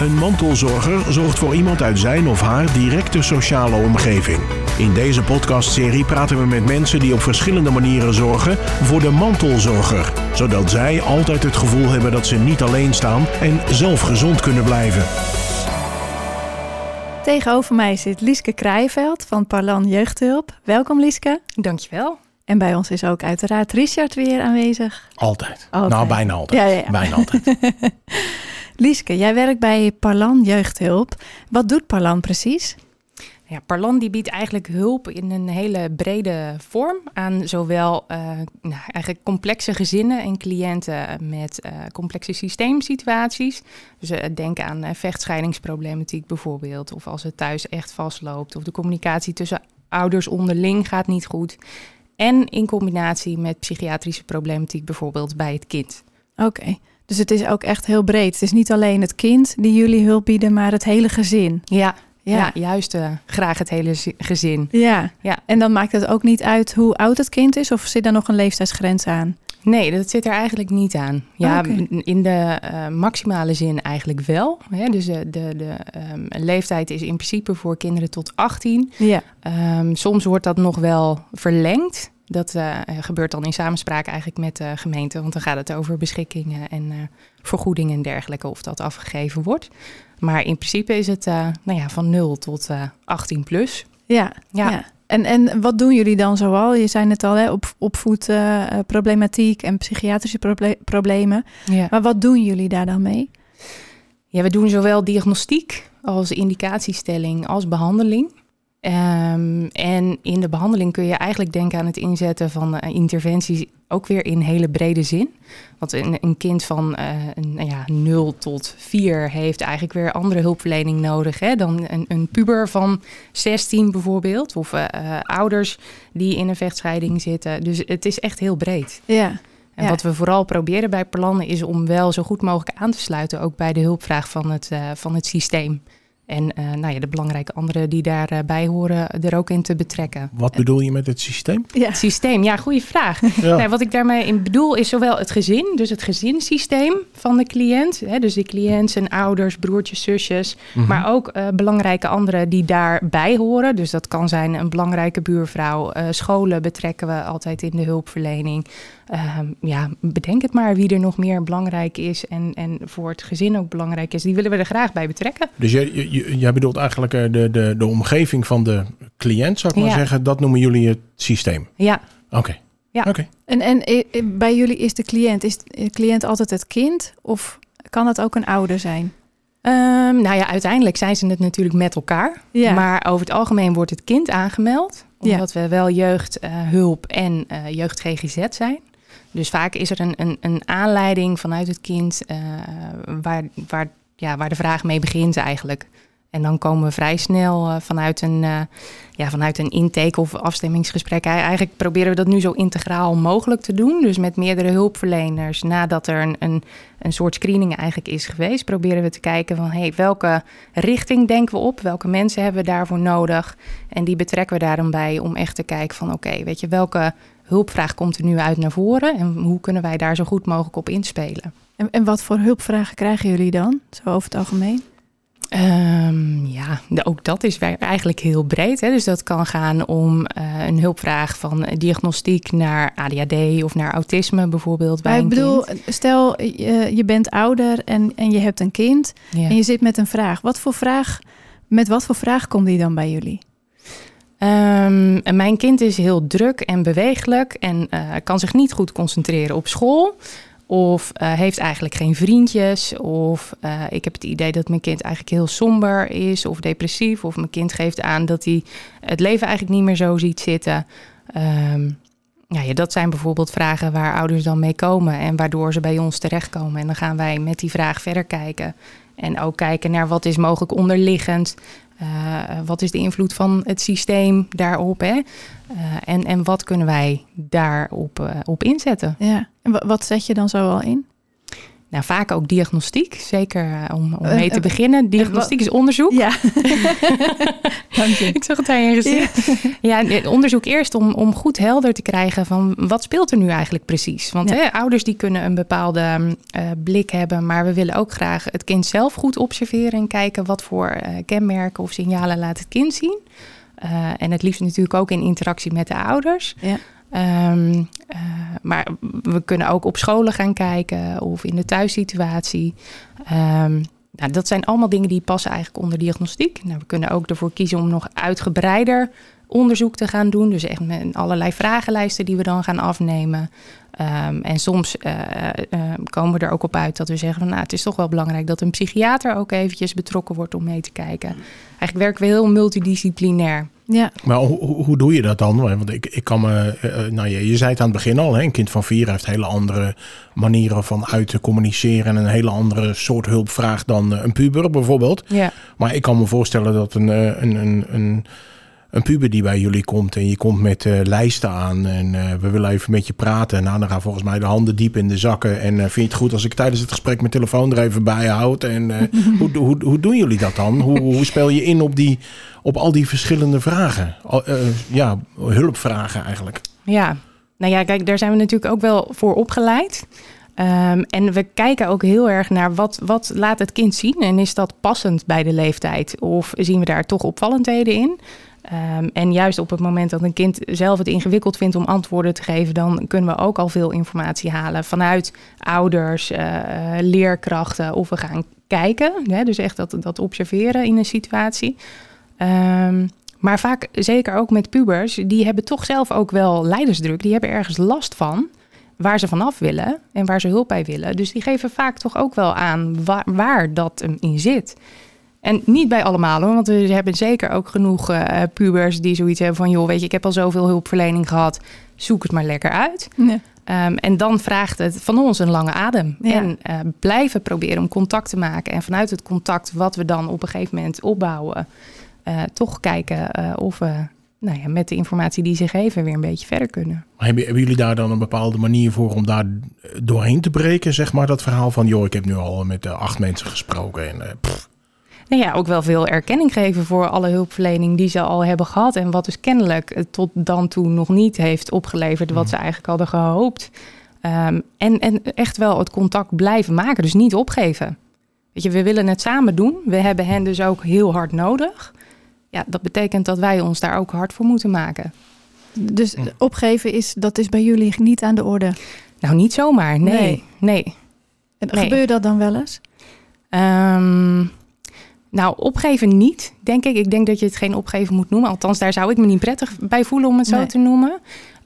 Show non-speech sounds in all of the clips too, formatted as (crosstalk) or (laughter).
Een mantelzorger zorgt voor iemand uit zijn of haar directe sociale omgeving. In deze podcastserie praten we met mensen die op verschillende manieren zorgen voor de mantelzorger, zodat zij altijd het gevoel hebben dat ze niet alleen staan en zelf gezond kunnen blijven. Tegenover mij zit Lieske Krijveld van Parlan Jeugdhulp. Welkom Lieske. Dankjewel. En bij ons is ook uiteraard Richard weer aanwezig. Altijd. Altijd. Nou, bijna altijd. Ja, ja, ja. Bijna altijd. (laughs) Lieske, jij werkt bij Parlan Jeugdhulp. Wat doet Parlan precies? Ja, Parlan die biedt eigenlijk hulp in een hele brede vorm aan zowel eh, nou, eigenlijk complexe gezinnen en cliënten met eh, complexe systeemsituaties. Dus uh, denk aan vechtscheidingsproblematiek bijvoorbeeld, of als het thuis echt vastloopt, of de communicatie tussen ouders onderling gaat niet goed. En in combinatie met psychiatrische problematiek bijvoorbeeld bij het kind. Oké, dus het is ook echt heel breed. Het is niet alleen het kind die jullie hulp bieden, maar het hele gezin. Ja, Ja. ja. juist eh, graag het hele zi- gezin. Ja. Ja. En dan maakt het ook niet uit hoe oud het kind is, of zit daar nog een leeftijdsgrens aan? Nee, dat zit er eigenlijk niet aan. Ja, m- in de eh, maximale zin eigenlijk wel. Hè? Dus eh, de, de ehm, leeftijd is in principe voor kinderen tot 18. Ja. Ehm, soms wordt dat nog wel verlengd. Dat eh, gebeurt dan in samenspraak eigenlijk met de gemeente. Want dan gaat het over beschikkingen en eh, vergoedingen en dergelijke. Of dat afgegeven wordt. Maar in principe is het eh, nou ja, van 0 tot eh 18 plus. Ja. Ja. ja. En, en wat doen jullie dan zoal? Je zei het al, hè, op, opvoedproblematiek en psychiatrische proble- problemen. Ja. Maar wat doen jullie daar dan mee? Ja, we doen zowel diagnostiek als indicatiestelling als behandeling. Ehm, en in de behandeling kun je eigenlijk denken aan het inzetten van eh, interventies ook weer in hele brede zin. Want een, een kind van eh, een, nou ja, 0 tot 4 heeft eigenlijk weer andere hulpverlening nodig hè, dan een, een puber van 16 bijvoorbeeld. Of eh, ouders die in een vechtscheiding zitten. Dus het is echt heel breed. Ja. En Ja. wat we vooral proberen bij Perlannen is om wel zo goed mogelijk aan te sluiten, ook bij de hulpvraag van het, van het systeem. En eh, nou ja, de belangrijke anderen die daarbij horen, er ook in te betrekken. Wat bedoel je met het systeem? Ja. Het systeem, ja, goede vraag. Ja. (laughs) Nou, wat ik daarmee in bedoel is zowel het gezin, dus het gezinssysteem van de cliënt. Hè, dus de cliënt, zijn ouders, broertjes, zusjes. Mhm. Maar ook eh, belangrijke anderen die daarbij horen. Dus dat kan zijn een belangrijke buurvrouw. eh, scholen betrekken we altijd in de hulpverlening. Ehm, ja, bedenk het maar wie er nog meer belangrijk is en, en voor het gezin ook belangrijk is. Die willen we er graag bij betrekken. Dus jij, je- jij bedoelt eigenlijk eh, de, de, de omgeving van de cliënt, zou ik maar Ja. zeggen. Dat noemen jullie het systeem. Ja, Oké. Ja. Oké. En, en eh, eh, bij jullie is de cliënt, is de cliënt altijd het kind? Of kan het ook een ouder zijn? Ehm, nou ja, uiteindelijk zijn ze het natuurlijk met elkaar. Ja. Maar over het algemeen wordt het kind aangemeld. Ja. Omdat we wel jeugdhulp en eh jeugd GGZ zijn. Dus vaak is er een, een, een aanleiding vanuit het kind eh, waar, waar, ja, waar de vraag mee begint eigenlijk. En dan komen we vrij snel eh, vanuit, een, eh, ja, vanuit een intake of afstemmingsgesprek. Ei- Eigenlijk proberen we dat nu zo integraal mogelijk te doen. Dus met meerdere hulpverleners. Nadat er een, een, een soort screening eigenlijk is geweest, proberen we te kijken van hey, welke richting denken we op? Welke mensen hebben we daarvoor nodig? En die betrekken we daar dan bij om echt te kijken van oké, weet je, welke hulpvraag komt er nu uit naar voren? En hoe kunnen wij daar zo goed mogelijk op inspelen? En, en wat voor hulpvragen krijgen jullie dan, zo over het algemeen? Ehm, ja, de- ook dat is eigenlijk heel breed. Hè? Dus dat kan gaan om eh, een hulpvraag van diagnostiek naar ADHD of naar autisme bijvoorbeeld. Bij Maar ik bedoel, kind. stel je, je bent ouder en, en je hebt een kind Ja. en je zit met een vraag. Wat voor vraag, met wat voor vraag komt die dan bij jullie? Ehm, mijn kind is heel druk en beweeglijk en eh, kan zich niet goed concentreren op school. Of eh, heeft eigenlijk geen vriendjes. Of eh, ik heb het idee dat mijn kind eigenlijk heel somber is of depressief. Of mijn kind geeft aan dat hij het leven eigenlijk niet meer zo ziet zitten. Ehm, ja, dat zijn bijvoorbeeld vragen waar ouders dan mee komen en waardoor ze bij ons terechtkomen. En dan gaan wij met die vraag verder kijken. En ook kijken naar wat is mogelijk onderliggend. Eh, wat is de invloed van het systeem daarop? Hè? Eh, en, en wat kunnen wij daarop eh, op inzetten? Ja. En wa- wat zet je dan zo al in? Nou, vaak ook diagnostiek, zeker eh, om, om Eh, mee te eh, beginnen. Diagnostiek is onderzoek. Ja. (laughs) Dank je. Ik zag het aan je gezicht. Ja, (laughs) onderzoek eerst om, om goed helder te krijgen van wat speelt er nu eigenlijk precies. Want Ja. hè, ouders die kunnen een bepaalde mm, blik hebben, maar we willen ook graag het kind zelf goed observeren en kijken wat voor kenmerken of signalen laat het kind zien. En het liefst natuurlijk ook in interactie met de ouders. Ja. Ehm, eh, maar we kunnen ook op scholen gaan kijken of in de thuissituatie. Ehm, nou, dat zijn allemaal dingen die passen eigenlijk onder diagnostiek. Nou, we kunnen ook ervoor kiezen om nog uitgebreider onderzoek te gaan doen. Dus echt met allerlei vragenlijsten die we dan gaan afnemen. Ehm, en soms eh, eh, komen we er ook op uit dat we zeggen van nou, het is toch wel belangrijk dat een psychiater ook eventjes betrokken wordt om mee te kijken. Eigenlijk werken we heel multidisciplinair. Ja. Maar hoe, doe je dat dan? Want ik, ik kan me, eh, nou je, je zei het aan het begin al, hè, een kind van vier heeft hele andere manieren van uit te communiceren en een hele andere soort hulp vraagt dan een puber bijvoorbeeld. Ja. Maar ik kan me voorstellen dat een, een, een, een, een puber die bij jullie komt en je komt met eh, lijsten aan en eh, we willen even met je praten. Nou, dan gaan volgens mij de handen diep in de zakken. En eh, vind je het goed als ik tijdens het gesprek mijn telefoon er even bij houd? En (laughs) hoe, hoe, hoe doen jullie dat dan? Hoe, hoe speel je in op, die, op al die verschillende vragen? Ja, hulpvragen eigenlijk. Ja, nou ja, kijk, daar zijn we natuurlijk ook wel voor opgeleid. Ehm, en we kijken ook heel erg naar wat, wat laat het kind zien en is dat passend bij de leeftijd? Of zien we daar toch opvallendheden in? Ehm, en juist op het moment dat een kind zelf het ingewikkeld vindt om antwoorden te geven, dan kunnen we ook al veel informatie halen vanuit ouders, eh, leerkrachten. Of we gaan kijken, hè, dus echt dat, dat observeren in een situatie. Ehm, maar vaak, zeker ook met pubers, die hebben toch zelf ook wel leidersdruk. Die hebben ergens last van waar ze vanaf willen en waar ze hulp bij willen. Dus die geven vaak toch ook wel aan waar, dat in zit. En niet bij allemaal hoor, want we hebben zeker ook genoeg eh, pubers die zoiets hebben van... joh, weet je, ik heb al zoveel hulpverlening gehad, zoek het maar lekker uit. Ja. Ehm, en dan vraagt het van ons een lange adem. Ja. En eh, blijven proberen om contact te maken. En vanuit het contact wat we dan op een gegeven moment opbouwen... eh, toch kijken eh, of we nou ja, met de informatie die ze geven weer een beetje verder kunnen. Maar Hebben, hebben jullie daar dan een bepaalde manier voor om daar doorheen te breken? Zeg maar dat verhaal van, joh, ik heb nu al met acht mensen gesproken en eh, pff, Nou ja, ook wel veel erkenning geven voor alle hulpverlening die ze al hebben gehad. En wat dus kennelijk eh, tot dan toe nog niet heeft opgeleverd wat ze eigenlijk hadden gehoopt. Ehm, en, en echt wel het contact blijven maken, dus niet opgeven. Weet je, we willen het samen doen. We hebben hen dus ook heel hard nodig. Ja, dat betekent dat wij ons daar ook hard voor moeten maken. Dus opgeven is, dat is bij jullie niet aan de orde. Nou, niet zomaar. Nee, Nee. nee. En Nee. Gebeurt dat dan wel eens? Ehm, nou, opgeven niet, denk ik. Ik denk dat je het geen opgeven moet noemen. Althans, daar zou ik me niet prettig bij voelen om het zo Nee. te noemen.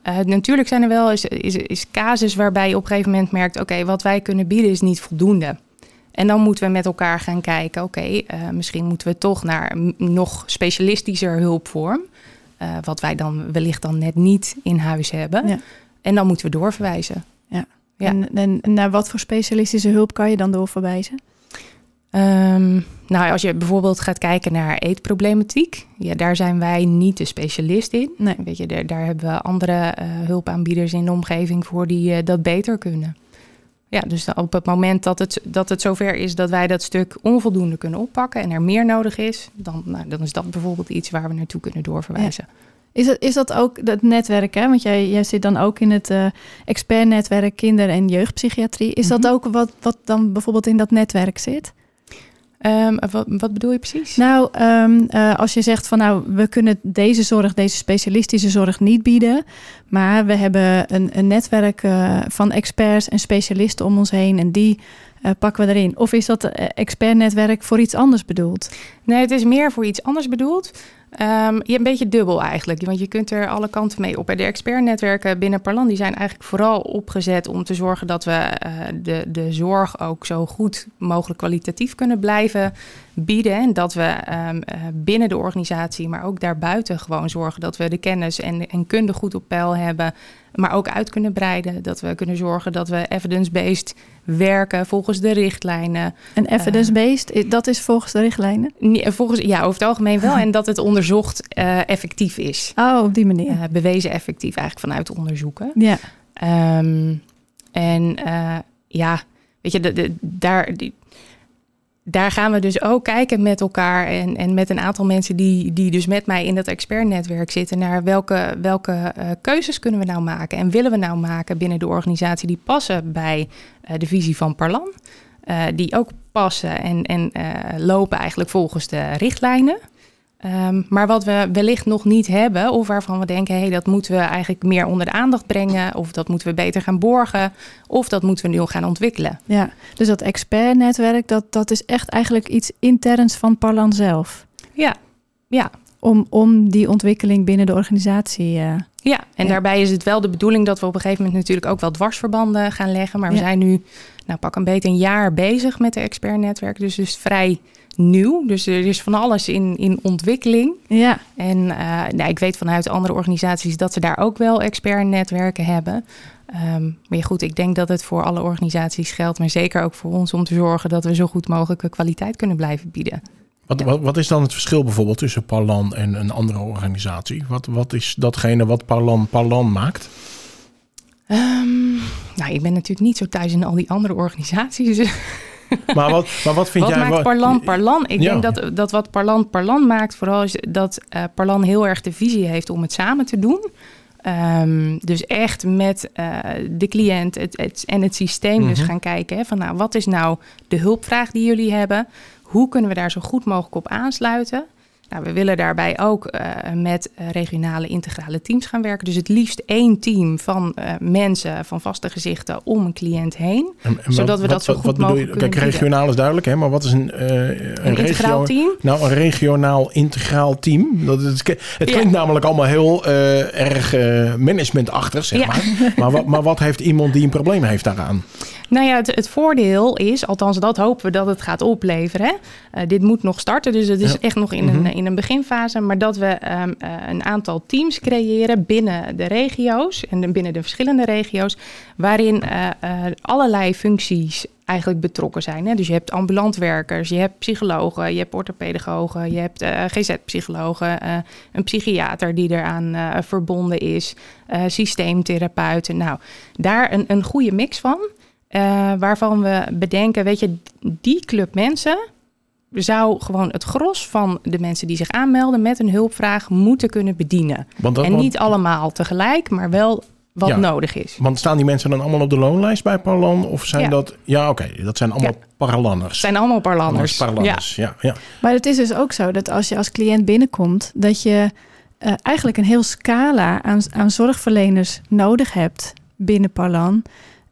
Eh, natuurlijk zijn er wel eens is, is casus waarbij je op een gegeven moment merkt... oké, wat wij kunnen bieden is niet voldoende. En dan moeten we met elkaar gaan kijken... oké, eh, misschien moeten we toch naar nog specialistischer hulpvorm... eh, wat wij dan wellicht dan net niet in huis hebben. Ja. En dan moeten we doorverwijzen. Ja. En, en naar wat voor specialistische hulp kan je dan doorverwijzen? Ehm, nou, als je bijvoorbeeld gaat kijken naar eetproblematiek, ja, daar zijn wij niet de specialist in. Nee. Weet je, daar, daar hebben we andere eh, hulpaanbieders in de omgeving voor die eh, dat beter kunnen. Ja, dus op het moment dat het, dat het zover is dat wij dat stuk onvoldoende kunnen oppakken en er meer nodig is, dan, nou, dan is dat bijvoorbeeld iets waar we naartoe kunnen doorverwijzen. Is dat, is dat ook het netwerk? Hè? Want jij, jij zit dan ook in het eh, expertnetwerk kinder- en jeugdpsychiatrie. Is dat Mhm. ook wat, wat dan bijvoorbeeld in dat netwerk zit? Ehm, wat, wat bedoel je precies? Nou, ehm, eh, als je zegt van nou, we kunnen deze zorg, deze specialistische zorg niet bieden. Maar we hebben een, een netwerk eh, van experts en specialisten om ons heen. En die eh, pakken we erin. Of is dat expertnetwerk voor iets anders bedoeld? Nee, het is meer voor iets anders bedoeld. Ehm, je een beetje dubbel eigenlijk, want je kunt er alle kanten mee op. De expertnetwerken binnen Parlan die zijn eigenlijk vooral opgezet om te zorgen dat we eh, de, de zorg ook zo goed mogelijk kwalitatief kunnen blijven bieden. En dat we ehm, eh, binnen de organisatie, maar ook daarbuiten gewoon zorgen dat we de kennis en, en kunde goed op peil hebben. Maar ook uit kunnen breiden. Dat we kunnen zorgen dat we evidence-based werken volgens de richtlijnen. En evidence-based, dat is volgens de richtlijnen? Nee, Volgens, ja, over het algemeen wel. En dat het onderzocht eh, effectief is. Oh, op die manier. Eh, bewezen effectief eigenlijk vanuit onderzoeken. ja. Ehm, en ja, weet je, de, de, daar, die, daar gaan we dus ook kijken met elkaar en, en met een aantal mensen die, die dus met mij in dat expertnetwerk zitten naar welke, welke uh, keuzes kunnen we nou maken en willen we nou maken binnen de organisatie die passen bij uh, de visie van Parlan. Uh, die ook passen en, en lopen eigenlijk volgens de richtlijnen. Um, maar wat we wellicht nog niet hebben, of waarvan we denken, hé, hey, dat moeten we eigenlijk meer onder de aandacht brengen, of dat moeten we beter gaan borgen, of dat moeten we nu gaan ontwikkelen. Ja, dus dat expertnetwerk, dat, dat is echt eigenlijk iets interns van Parlan zelf. Ja, ja. Om, om die ontwikkeling binnen de organisatie. Uh, ja, en ja. daarbij is het wel de bedoeling dat we op een gegeven moment natuurlijk ook wel dwarsverbanden gaan leggen. Maar we ja. zijn nu, nou pak een beetje een jaar bezig met de expertnetwerk, dus dus vrij nieuw. Dus er is van alles in, in ontwikkeling. Ja. En uh, nou, ik weet vanuit andere organisaties dat ze daar ook wel expertnetwerken hebben. Um, maar ja, goed, ik denk dat het voor alle organisaties geldt, maar zeker ook voor ons om te zorgen dat we zo goed mogelijke kwaliteit kunnen blijven bieden. Wat, wat, wat, is dan het verschil bijvoorbeeld tussen Parlan en een andere organisatie? Wat, wat is datgene wat Parlan Parlan maakt? Um, nou, ik ben natuurlijk niet zo thuis in al die andere organisaties. (laughs) Maar wat, maar wat vind wat jij... maakt wat- Parlan Parlan? Ik Ja. denk dat, dat wat Parlan Parlan maakt, vooral is dat eh, Parlan heel erg de visie heeft om het samen te doen. Ehm, dus echt met eh, de cliënt het, het, en het systeem dus Mhm. gaan kijken. Hè, van nou, wat is nou de hulpvraag die jullie hebben? Hoe kunnen we daar zo goed mogelijk op aansluiten? Nou, we willen daarbij ook eh, met eh, regionale integrale teams gaan werken. Dus het liefst één team van eh, mensen, van vaste gezichten om een cliënt heen. en- en zodat we dat zo goed je? mogelijk Kijk, kunnen bieden. regionaal is duidelijk, hè? maar wat is een, eh, een, Een integraal team. Nou, een regionaal integraal team. Dat, het, het Ja. klinkt namelijk allemaal heel erg managementachtig, zeg Ja. maar. Maar wat, maar wat heeft iemand die een probleem heeft daaraan? Nou ja, het, het voordeel is, althans dat hopen we dat het gaat opleveren. Hè? Eh, dit moet nog starten, dus het is Ja. echt nog in, Mhm. een, in een beginfase. Maar dat we ehm, eh, een aantal teams creëren binnen de regio's en binnen de verschillende regio's. Waarin eh, eh, allerlei functies eigenlijk betrokken zijn. Hè? Dus je hebt ambulantwerkers, je hebt psychologen, je hebt orthopedagogen, je hebt eh, GZ-psychologen, eh, een psychiater die eraan eh, verbonden is, eh, systeemtherapeuten. Nou, daar een, een goede mix van. Eh, waarvan we bedenken, weet je, die club mensen zou gewoon het gros van de mensen die zich aanmelden met een hulpvraag moeten kunnen bedienen. Want, dat, en want, niet allemaal tegelijk, maar wel wat Ja. nodig is. want staan die mensen dan allemaal op de loonlijst bij Parlan? Of zijn Ja. dat... Ja, oké. dat zijn allemaal Ja. Parlanners. Het zijn allemaal parlanders. Parlanners, ja. ja. Maar het is dus ook zo dat als je als cliënt binnenkomt, dat je eh, eigenlijk een heel scala aan, aan zorgverleners nodig hebt binnen Parlan.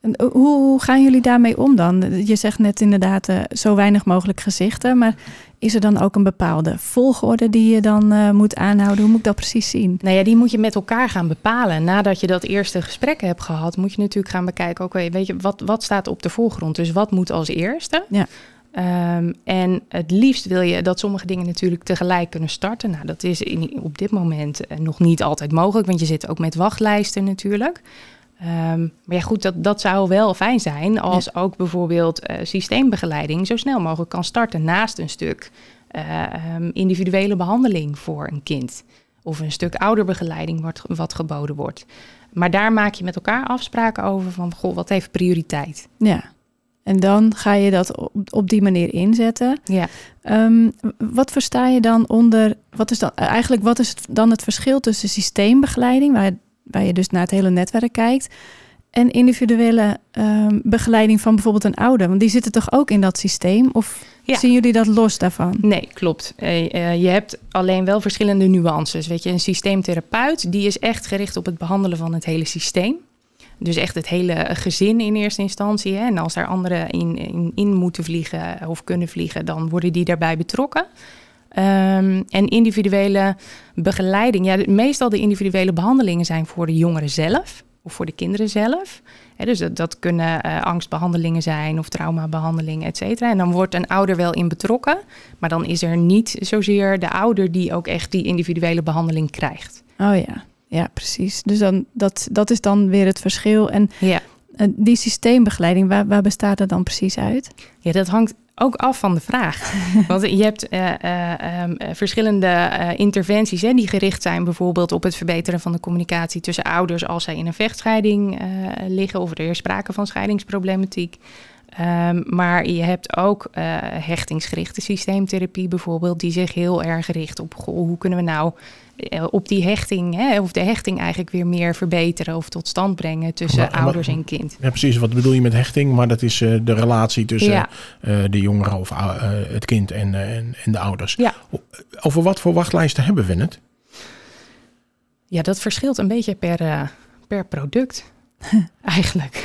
En hoe, hoe gaan jullie daarmee om dan? Je zegt net inderdaad eh, zo weinig mogelijk gezichten, maar is er dan ook een bepaalde volgorde die je dan eh, moet aanhouden? Hoe moet ik dat precies zien? Nou ja, die moet je met elkaar gaan bepalen. Nadat je dat eerste gesprek hebt gehad, moet je natuurlijk gaan bekijken, oké, weet je, wat, wat staat op de voorgrond? Dus wat moet als eerste? Ja. Ehm, en het liefst wil je dat sommige dingen natuurlijk tegelijk kunnen starten. Nou, dat is in, op dit moment eh, nog niet altijd mogelijk, want je zit ook met wachtlijsten natuurlijk. Ehm, maar ja, goed, dat, dat zou wel fijn zijn als ook bijvoorbeeld eh, systeembegeleiding zo snel mogelijk kan starten naast een stuk eh, ehm, individuele behandeling voor een kind. Of een stuk ouderbegeleiding wat, wat geboden wordt. Maar daar maak je met elkaar afspraken over van, goh, wat heeft prioriteit? Ja. En dan ga je dat op, op die manier inzetten. Ja. Ehm, wat versta je dan onder, wat is dan, eigenlijk wat is het, dan het verschil tussen systeembegeleiding, waar, waar je dus naar het hele netwerk kijkt, en individuele ehm, begeleiding van bijvoorbeeld een ouder? Want die zitten toch ook in dat systeem? Of Ja. zien jullie dat los daarvan? Nee, klopt. Eh, eh, je hebt alleen wel verschillende nuances. Weet je, een systeemtherapeut die is echt gericht op het behandelen van het hele systeem. Dus echt het hele gezin in eerste instantie. Hè? En als daar anderen in, in, in moeten vliegen of kunnen vliegen, dan worden die daarbij betrokken. Ehm, en individuele begeleiding. Ja, meestal de individuele behandelingen zijn voor de jongeren zelf of voor de kinderen zelf. Dus dat, dat kunnen eh, angstbehandelingen zijn of traumabehandelingen, et cetera. En dan wordt een ouder wel in betrokken, maar dan is er niet zozeer de ouder die ook echt die individuele behandeling krijgt. Oh ja, ja, precies. Dus dan, dat, dat is dan weer het verschil. En Ja. eh, die systeembegeleiding, waar, waar bestaat dat dan precies uit? Ja, dat hangt ook af van de vraag. (laughs) Want je hebt eh, eh, ehm, eh, verschillende interventies hè, die gericht zijn bijvoorbeeld op het verbeteren van de communicatie tussen ouders als zij in een vechtscheiding liggen of er is sprake van scheidingsproblematiek. Ehm, maar je hebt ook hechtingsgerichte systeemtherapie bijvoorbeeld, die zich heel erg richt op goh, hoe kunnen we nou op die hechting, hè, of de hechting eigenlijk weer meer verbeteren of tot stand brengen tussen Maar- maar- ouders en kind. Ja, precies. Wat bedoel je met hechting? Maar dat is eh, de relatie tussen Ja. eh, de jongere of eh, het kind en, eh, en, en de ouders. Ja. Over wat voor wachtlijsten hebben we het? Ja, dat verschilt een beetje per, eh, per product (laughs) eigenlijk.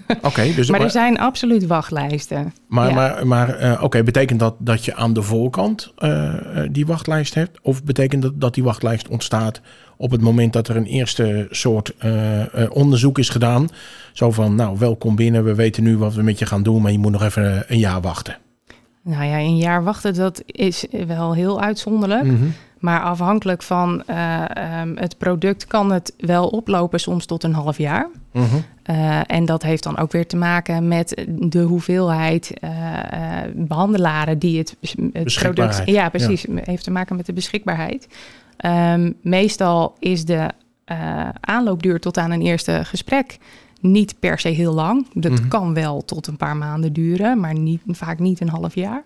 (laughs) Oké, dus Maar er zijn absoluut wachtlijsten. Maar, Ja. maar, maar eh, oké, betekent dat dat je aan de voorkant eh, eh, die wachtlijst hebt? Of betekent dat dat die wachtlijst ontstaat op het moment dat er een eerste soort onderzoek is gedaan? Zo van, nou, welkom binnen, we weten nu wat we met je gaan doen, maar je moet nog even een jaar wachten. Nou ja, een jaar wachten, dat is wel heel uitzonderlijk. Mhm. Maar afhankelijk van eh, ehm, het product kan het wel oplopen soms tot een half jaar. Mhm. Eh, en dat heeft dan ook weer te maken met de hoeveelheid eh, behandelaren die het, het product. Ja, precies. Heeft te maken met de beschikbaarheid. Ehm, meestal is de aanloopduur tot aan een eerste gesprek niet per se heel lang. Dat Mhm. kan wel tot een paar maanden duren, maar niet, vaak niet een half jaar.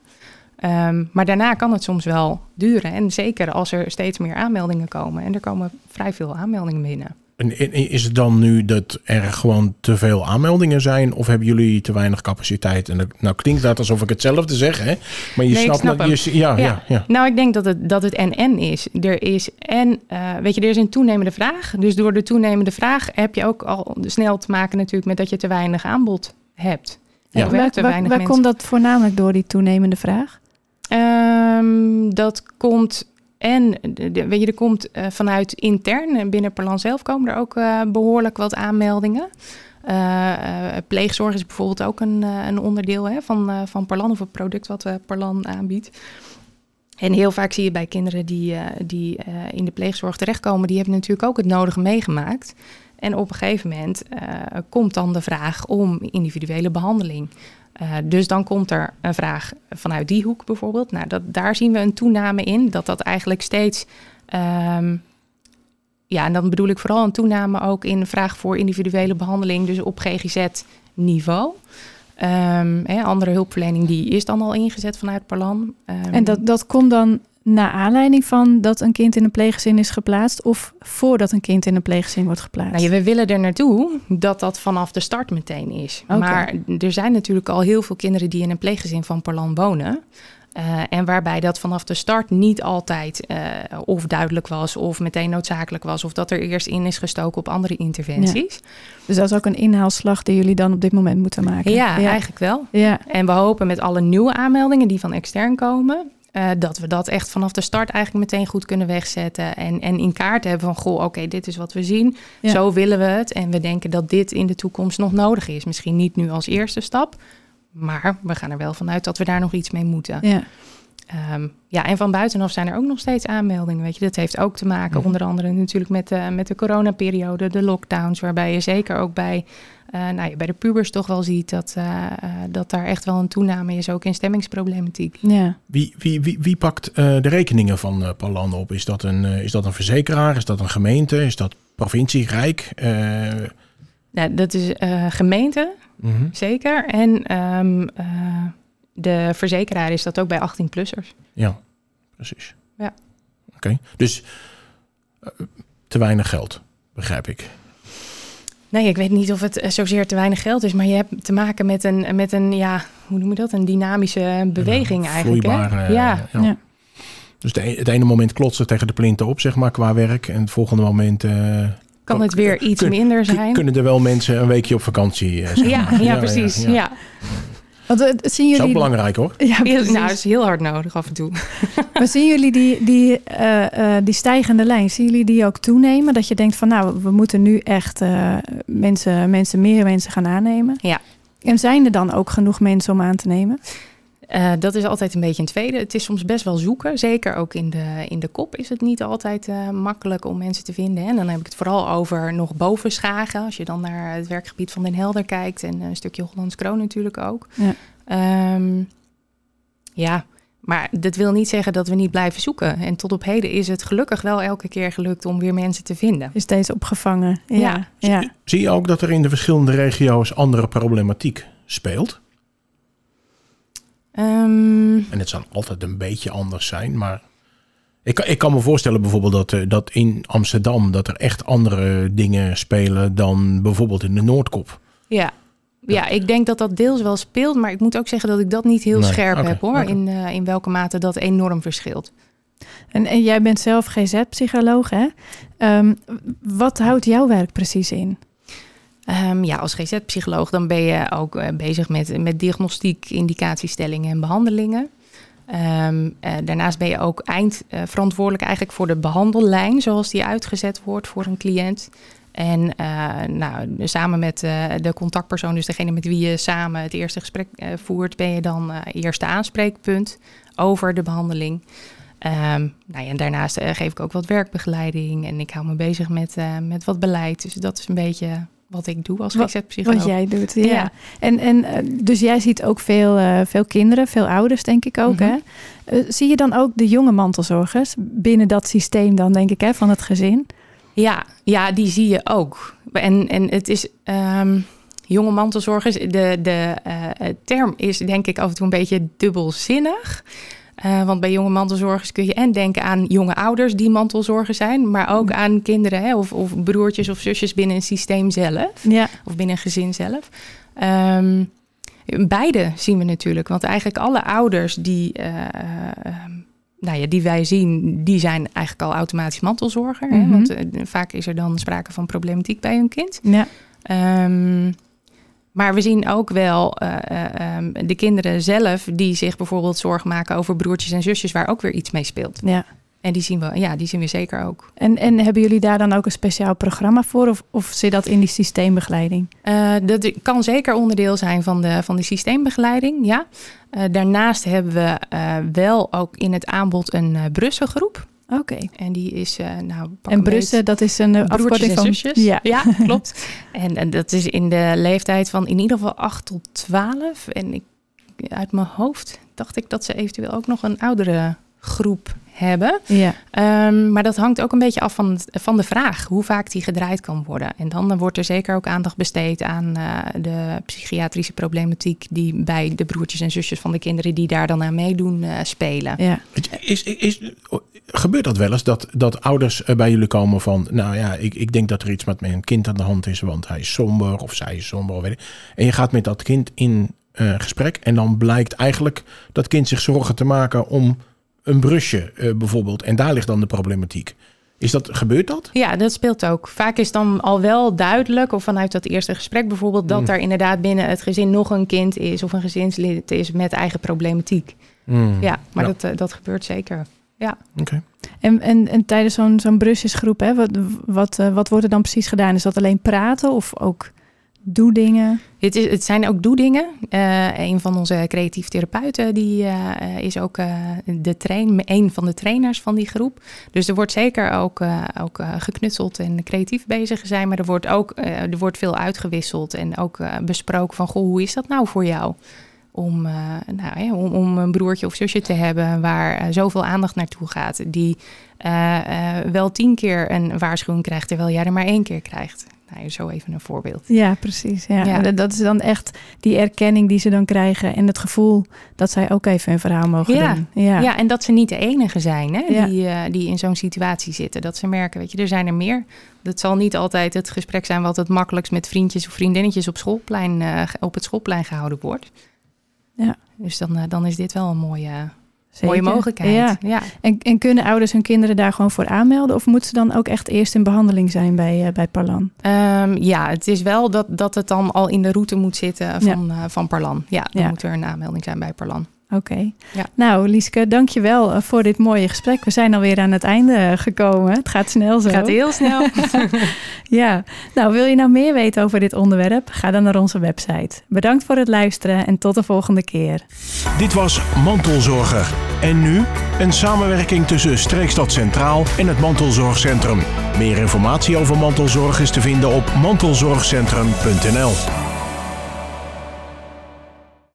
Ehm, maar daarna kan het soms wel duren. En zeker als er steeds meer aanmeldingen komen. En er komen vrij veel aanmeldingen binnen. En is het dan nu dat er gewoon te veel aanmeldingen zijn? Of hebben jullie te weinig capaciteit? En dat, nou klinkt dat alsof ik hetzelfde zeg, hè? Maar je Nee, snapt snap dat je, ja, ja, ja, Ja. Nou, ik denk dat het, dat het en-en is. Er is en, eh, weet je, er is een toenemende vraag. Dus door de toenemende vraag heb je ook al snel te maken natuurlijk met dat je te weinig aanbod hebt. Ja. Waar, waar, komt dat voornamelijk door, die toenemende vraag? Ehm, dat komt en, weet je, er komt eh, vanuit intern, en binnen Perlan zelf komen er ook eh, behoorlijk wat aanmeldingen. Eh, eh, pleegzorg is bijvoorbeeld ook een, eh, een onderdeel hè, van, eh, van Perlan of een product wat eh, Perlan aanbiedt. En heel vaak zie je bij kinderen die, eh, die eh, in de pleegzorg terechtkomen, die hebben natuurlijk ook het nodige meegemaakt. En op een gegeven moment eh, komt dan de vraag om individuele behandeling. Eh, dus dan komt er een vraag vanuit die hoek bijvoorbeeld. Nou, dat, daar zien we een toename in, dat dat eigenlijk steeds. ehm, ja, en dan bedoel ik vooral een toename ook in vraag voor individuele behandeling, dus op GGZ-niveau. Ehm, andere hulpverlening die is dan al ingezet vanuit Parlan. Ehm, En dat, dat komt dan na aanleiding van dat een kind in een pleeggezin is geplaatst... of voordat een kind in een pleeggezin wordt geplaatst? Nou, ja, we willen er naartoe dat dat vanaf de start meteen is. Maar er zijn natuurlijk al heel veel kinderen die in een pleeggezin van Parlan wonen. Eh, en waarbij dat vanaf de start niet altijd eh, of duidelijk was of meteen noodzakelijk was. Of dat er eerst in is gestoken op andere interventies. Dus dat is ook een inhaalslag die jullie dan op dit moment moeten maken? Ja, eigenlijk wel. Ja, En we hopen met alle nieuwe aanmeldingen die van extern komen. Eh, dat we dat echt vanaf de start eigenlijk meteen goed kunnen wegzetten. En, en in kaart hebben van, goh, oké, dit is wat we zien. Ja. Zo willen we het. En we denken dat dit in de toekomst nog nodig is. Misschien niet nu als eerste stap. Maar we gaan er wel vanuit dat we daar nog iets mee moeten. ja. Ehm, ja, en van buitenaf zijn er ook nog steeds aanmeldingen. Weet je, dat heeft ook te maken, onder andere natuurlijk met, de met de coronaperiode, de lockdowns, waarbij je zeker ook bij, eh, nou, ja, bij de pubers toch wel ziet dat, eh, eh, dat daar echt wel een toename is, ook in stemmingsproblematiek. ja. Wie, wie, wie, wie pakt eh, de rekeningen van eh Palan op? Is dat, een, is dat een verzekeraar? Is dat een gemeente? Is dat provincie, Rijk? Eh, Nou, dat is eh, gemeente, mhm. zeker. En ehm, eh, de verzekeraar is dat ook bij 18-plussers. Ja, precies. Ja. Oké, dus eh, te weinig geld, begrijp ik. Nee, ik weet niet of het eh, zozeer te weinig geld is, maar je hebt te maken met een, met een ja, hoe noem je dat? Een dynamische beweging Een eigenlijk. Hè? vloeibare, eh, ja. ja. Ja. Dus de, e- het ene moment klotst het tegen de plinten op, zeg maar, qua werk. En het volgende moment eh, kan het weer iets kun- minder zijn. kunnen er wel mensen een weekje op vakantie. eh, zeg Ja, ja, precies. Ja, Want, eh, zien Dat is ook jullie, belangrijk hoor. ja, precies. nou, dat is heel hard nodig af en toe. (laughs) Maar zien jullie die, die, eh, eh, die stijgende lijn, zien jullie die ook toenemen? Dat je denkt van nou, we moeten nu echt eh, mensen, mensen, meer mensen gaan aannemen. Ja. En zijn er dan ook genoeg mensen om aan te nemen? Eh, dat is altijd een beetje een tweede. Het is soms best wel zoeken. Zeker ook in de, in de kop is het niet altijd eh, makkelijk om mensen te vinden. hè. En dan heb ik het vooral over nog boven Schagen. Als je dan naar het werkgebied van Den Helder kijkt. En een stukje Hollands Kroon natuurlijk ook. Ja. Ehm, ja, maar dat wil niet zeggen dat we niet blijven zoeken. En tot op heden is het gelukkig wel elke keer gelukt om weer mensen te vinden. Is steeds opgevangen? Ja. Ja. ja. Zie je ook dat er in de verschillende regio's andere problematiek speelt? Ehm, En het zal altijd een beetje anders zijn, maar ik, kan- ik kan me voorstellen bijvoorbeeld dat, eh, dat in Amsterdam dat er echt andere dingen spelen dan bijvoorbeeld in de Noordkop. ja. ja, ik denk dat dat deels wel speelt, maar ik moet ook zeggen dat ik dat niet heel Nee, scherp heb hoor. In, eh, in welke mate dat enorm verschilt. En, en jij bent zelf GZ-psycholoog, hè? Ehm, wat houdt jouw werk precies in? Ehm, ja, als GZ-psycholoog dan ben je ook eh, bezig met, met diagnostiek, indicatiestellingen en behandelingen. Ehm, eh, daarnaast ben je ook eindverantwoordelijk eigenlijk voor de behandellijn, zoals die uitgezet wordt voor een cliënt. En eh, nou, samen met de contactpersoon, dus degene met wie je samen het eerste gesprek voert, ben je dan eerste aanspreekpunt over de behandeling. Ehm, nou ja, en daarnaast geef ik ook wat werkbegeleiding en ik hou me bezig met, met wat beleid. Dus dat is een beetje wat ik doe als GZ-psycholoog. Wat jij doet, ja. Ja. En, en eh, dus jij ziet ook veel, eh, veel kinderen, veel ouders, denk ik ook, Mhm. hè? Eh, zie je dan ook de jonge mantelzorgers binnen dat systeem dan, denk ik, hè, van het gezin? Ja, ja, die zie je ook. En, en het is ehm, jonge mantelzorgers. De, de term is denk ik af en toe een beetje dubbelzinnig. Eh, want bij jonge mantelzorgers kun je en denken aan jonge ouders die mantelzorger zijn, maar ook aan kinderen hè, of, of broertjes of zusjes binnen een systeem zelf Ja, of binnen een gezin zelf. Ehm, beide zien we natuurlijk, want eigenlijk alle ouders die, eh, ehm, nou ja, die wij zien, die zijn eigenlijk al automatisch mantelzorger. hè, Mhm. want eh, vaak is er dan sprake van problematiek bij hun kind. ja, Ehm, maar we zien ook wel eh, eh, ehm, de kinderen zelf die zich bijvoorbeeld zorgen maken over broertjes en zusjes, waar ook weer iets mee speelt. ja. En die zien we, ja, die zien we zeker ook. En, en hebben jullie daar dan ook een speciaal programma voor? Of, of zit dat in die systeembegeleiding? Eh, dat kan zeker onderdeel zijn van de, van de systeembegeleiding, ja. Daarnaast hebben we wel ook in het aanbod een Brusselgroep. Oké. En die is, uh, nou... En Brussen, dat is een uh, Broertjes afkorting en van... zusjes. Ja. ja, (laughs) klopt. En, en dat is in de leeftijd van in ieder geval 8 tot 12. En ik, uit mijn hoofd dacht ik dat ze eventueel ook nog een oudere groep hebben. Ja. Um, maar dat hangt ook een beetje af van, van de vraag hoe vaak die gedraaid kan worden. En dan, dan wordt er zeker ook aandacht besteed aan uh, de psychiatrische problematiek die bij de broertjes en zusjes van de kinderen die daar dan aan meedoen uh, spelen. Ja. Is, is, is, gebeurt dat wel eens dat, dat ouders bij jullie komen van, nou ja, ik, ik denk dat er iets met mijn kind aan de hand is, want hij is somber of zij is somber. Of weet ik. En je gaat met dat kind in uh, gesprek en dan blijkt eigenlijk dat kind zich zorgen te maken om een brusje uh, bijvoorbeeld. En daar ligt dan de problematiek. Is dat, gebeurt dat? Ja, dat speelt ook. Vaak is dan al wel duidelijk, of vanuit dat eerste gesprek bijvoorbeeld, dat mm. er inderdaad binnen het gezin nog een kind is of een gezinslid is met eigen problematiek. Mm. Ja, maar ja. Dat, uh, dat gebeurt zeker. Ja. Okay. En, en, en tijdens zo'n zo'n brusjesgroep, hè, wat, wat, uh, wat wordt er dan precies gedaan? Is dat alleen praten of ook doedingen? Het, is, het zijn ook doedingen. Uh, een van onze creatief therapeuten die, uh, is ook uh, de train, een van de trainers van die groep. Dus er wordt zeker ook, ook geknutseld en creatief bezig zijn. Maar er wordt ook er wordt veel uitgewisseld en ook besproken van... Goh, hoe is dat nou voor jou? Om, nou, ja, om, om, een broertje of zusje te hebben waar zoveel aandacht naartoe gaat. Die wel tien keer een waarschuwing krijgt terwijl jij er maar één keer krijgt. Nou, zo even een voorbeeld. Ja, precies. Ja. ja. Dat is dan echt die erkenning die ze dan krijgen en het gevoel dat zij ook even een verhaal mogen ja. doen. Ja. ja, en dat ze niet de enige zijn hè, die, die in zo'n situatie zitten. Dat ze merken, weet je, er zijn er meer. Dat zal niet altijd het gesprek zijn wat het makkelijkst met vriendjes of vriendinnetjes op, schoolplein, op het schoolplein gehouden wordt. Ja. Dus dan, uh, dan is dit wel een mooie, Zeker. mooie mogelijkheid. Ja. ja. En, en, kunnen ouders hun kinderen daar gewoon voor aanmelden? Of moeten ze dan ook echt eerst in behandeling zijn bij, uh, bij Parlan? Um, ja, het is wel dat, dat het dan al in de route moet zitten van, ja. uh, van Parlan. Ja, dan ja. moet er een aanmelding zijn bij Parlan. Oké. Okay. Ja. Nou, Lieske, dank je wel voor dit mooie gesprek. We zijn alweer aan het einde gekomen. Het gaat snel zo. Het gaat heel snel. (laughs) (laughs) ja. Nou, wil je nou meer weten over dit onderwerp? Ga dan naar onze website. Bedankt voor het luisteren en tot de volgende keer. Dit was Mantelzorger. En nu een samenwerking tussen Streekstad Centraal en het Mantelzorgcentrum. Meer informatie over mantelzorg is te vinden op mantelzorgcentrum.nl.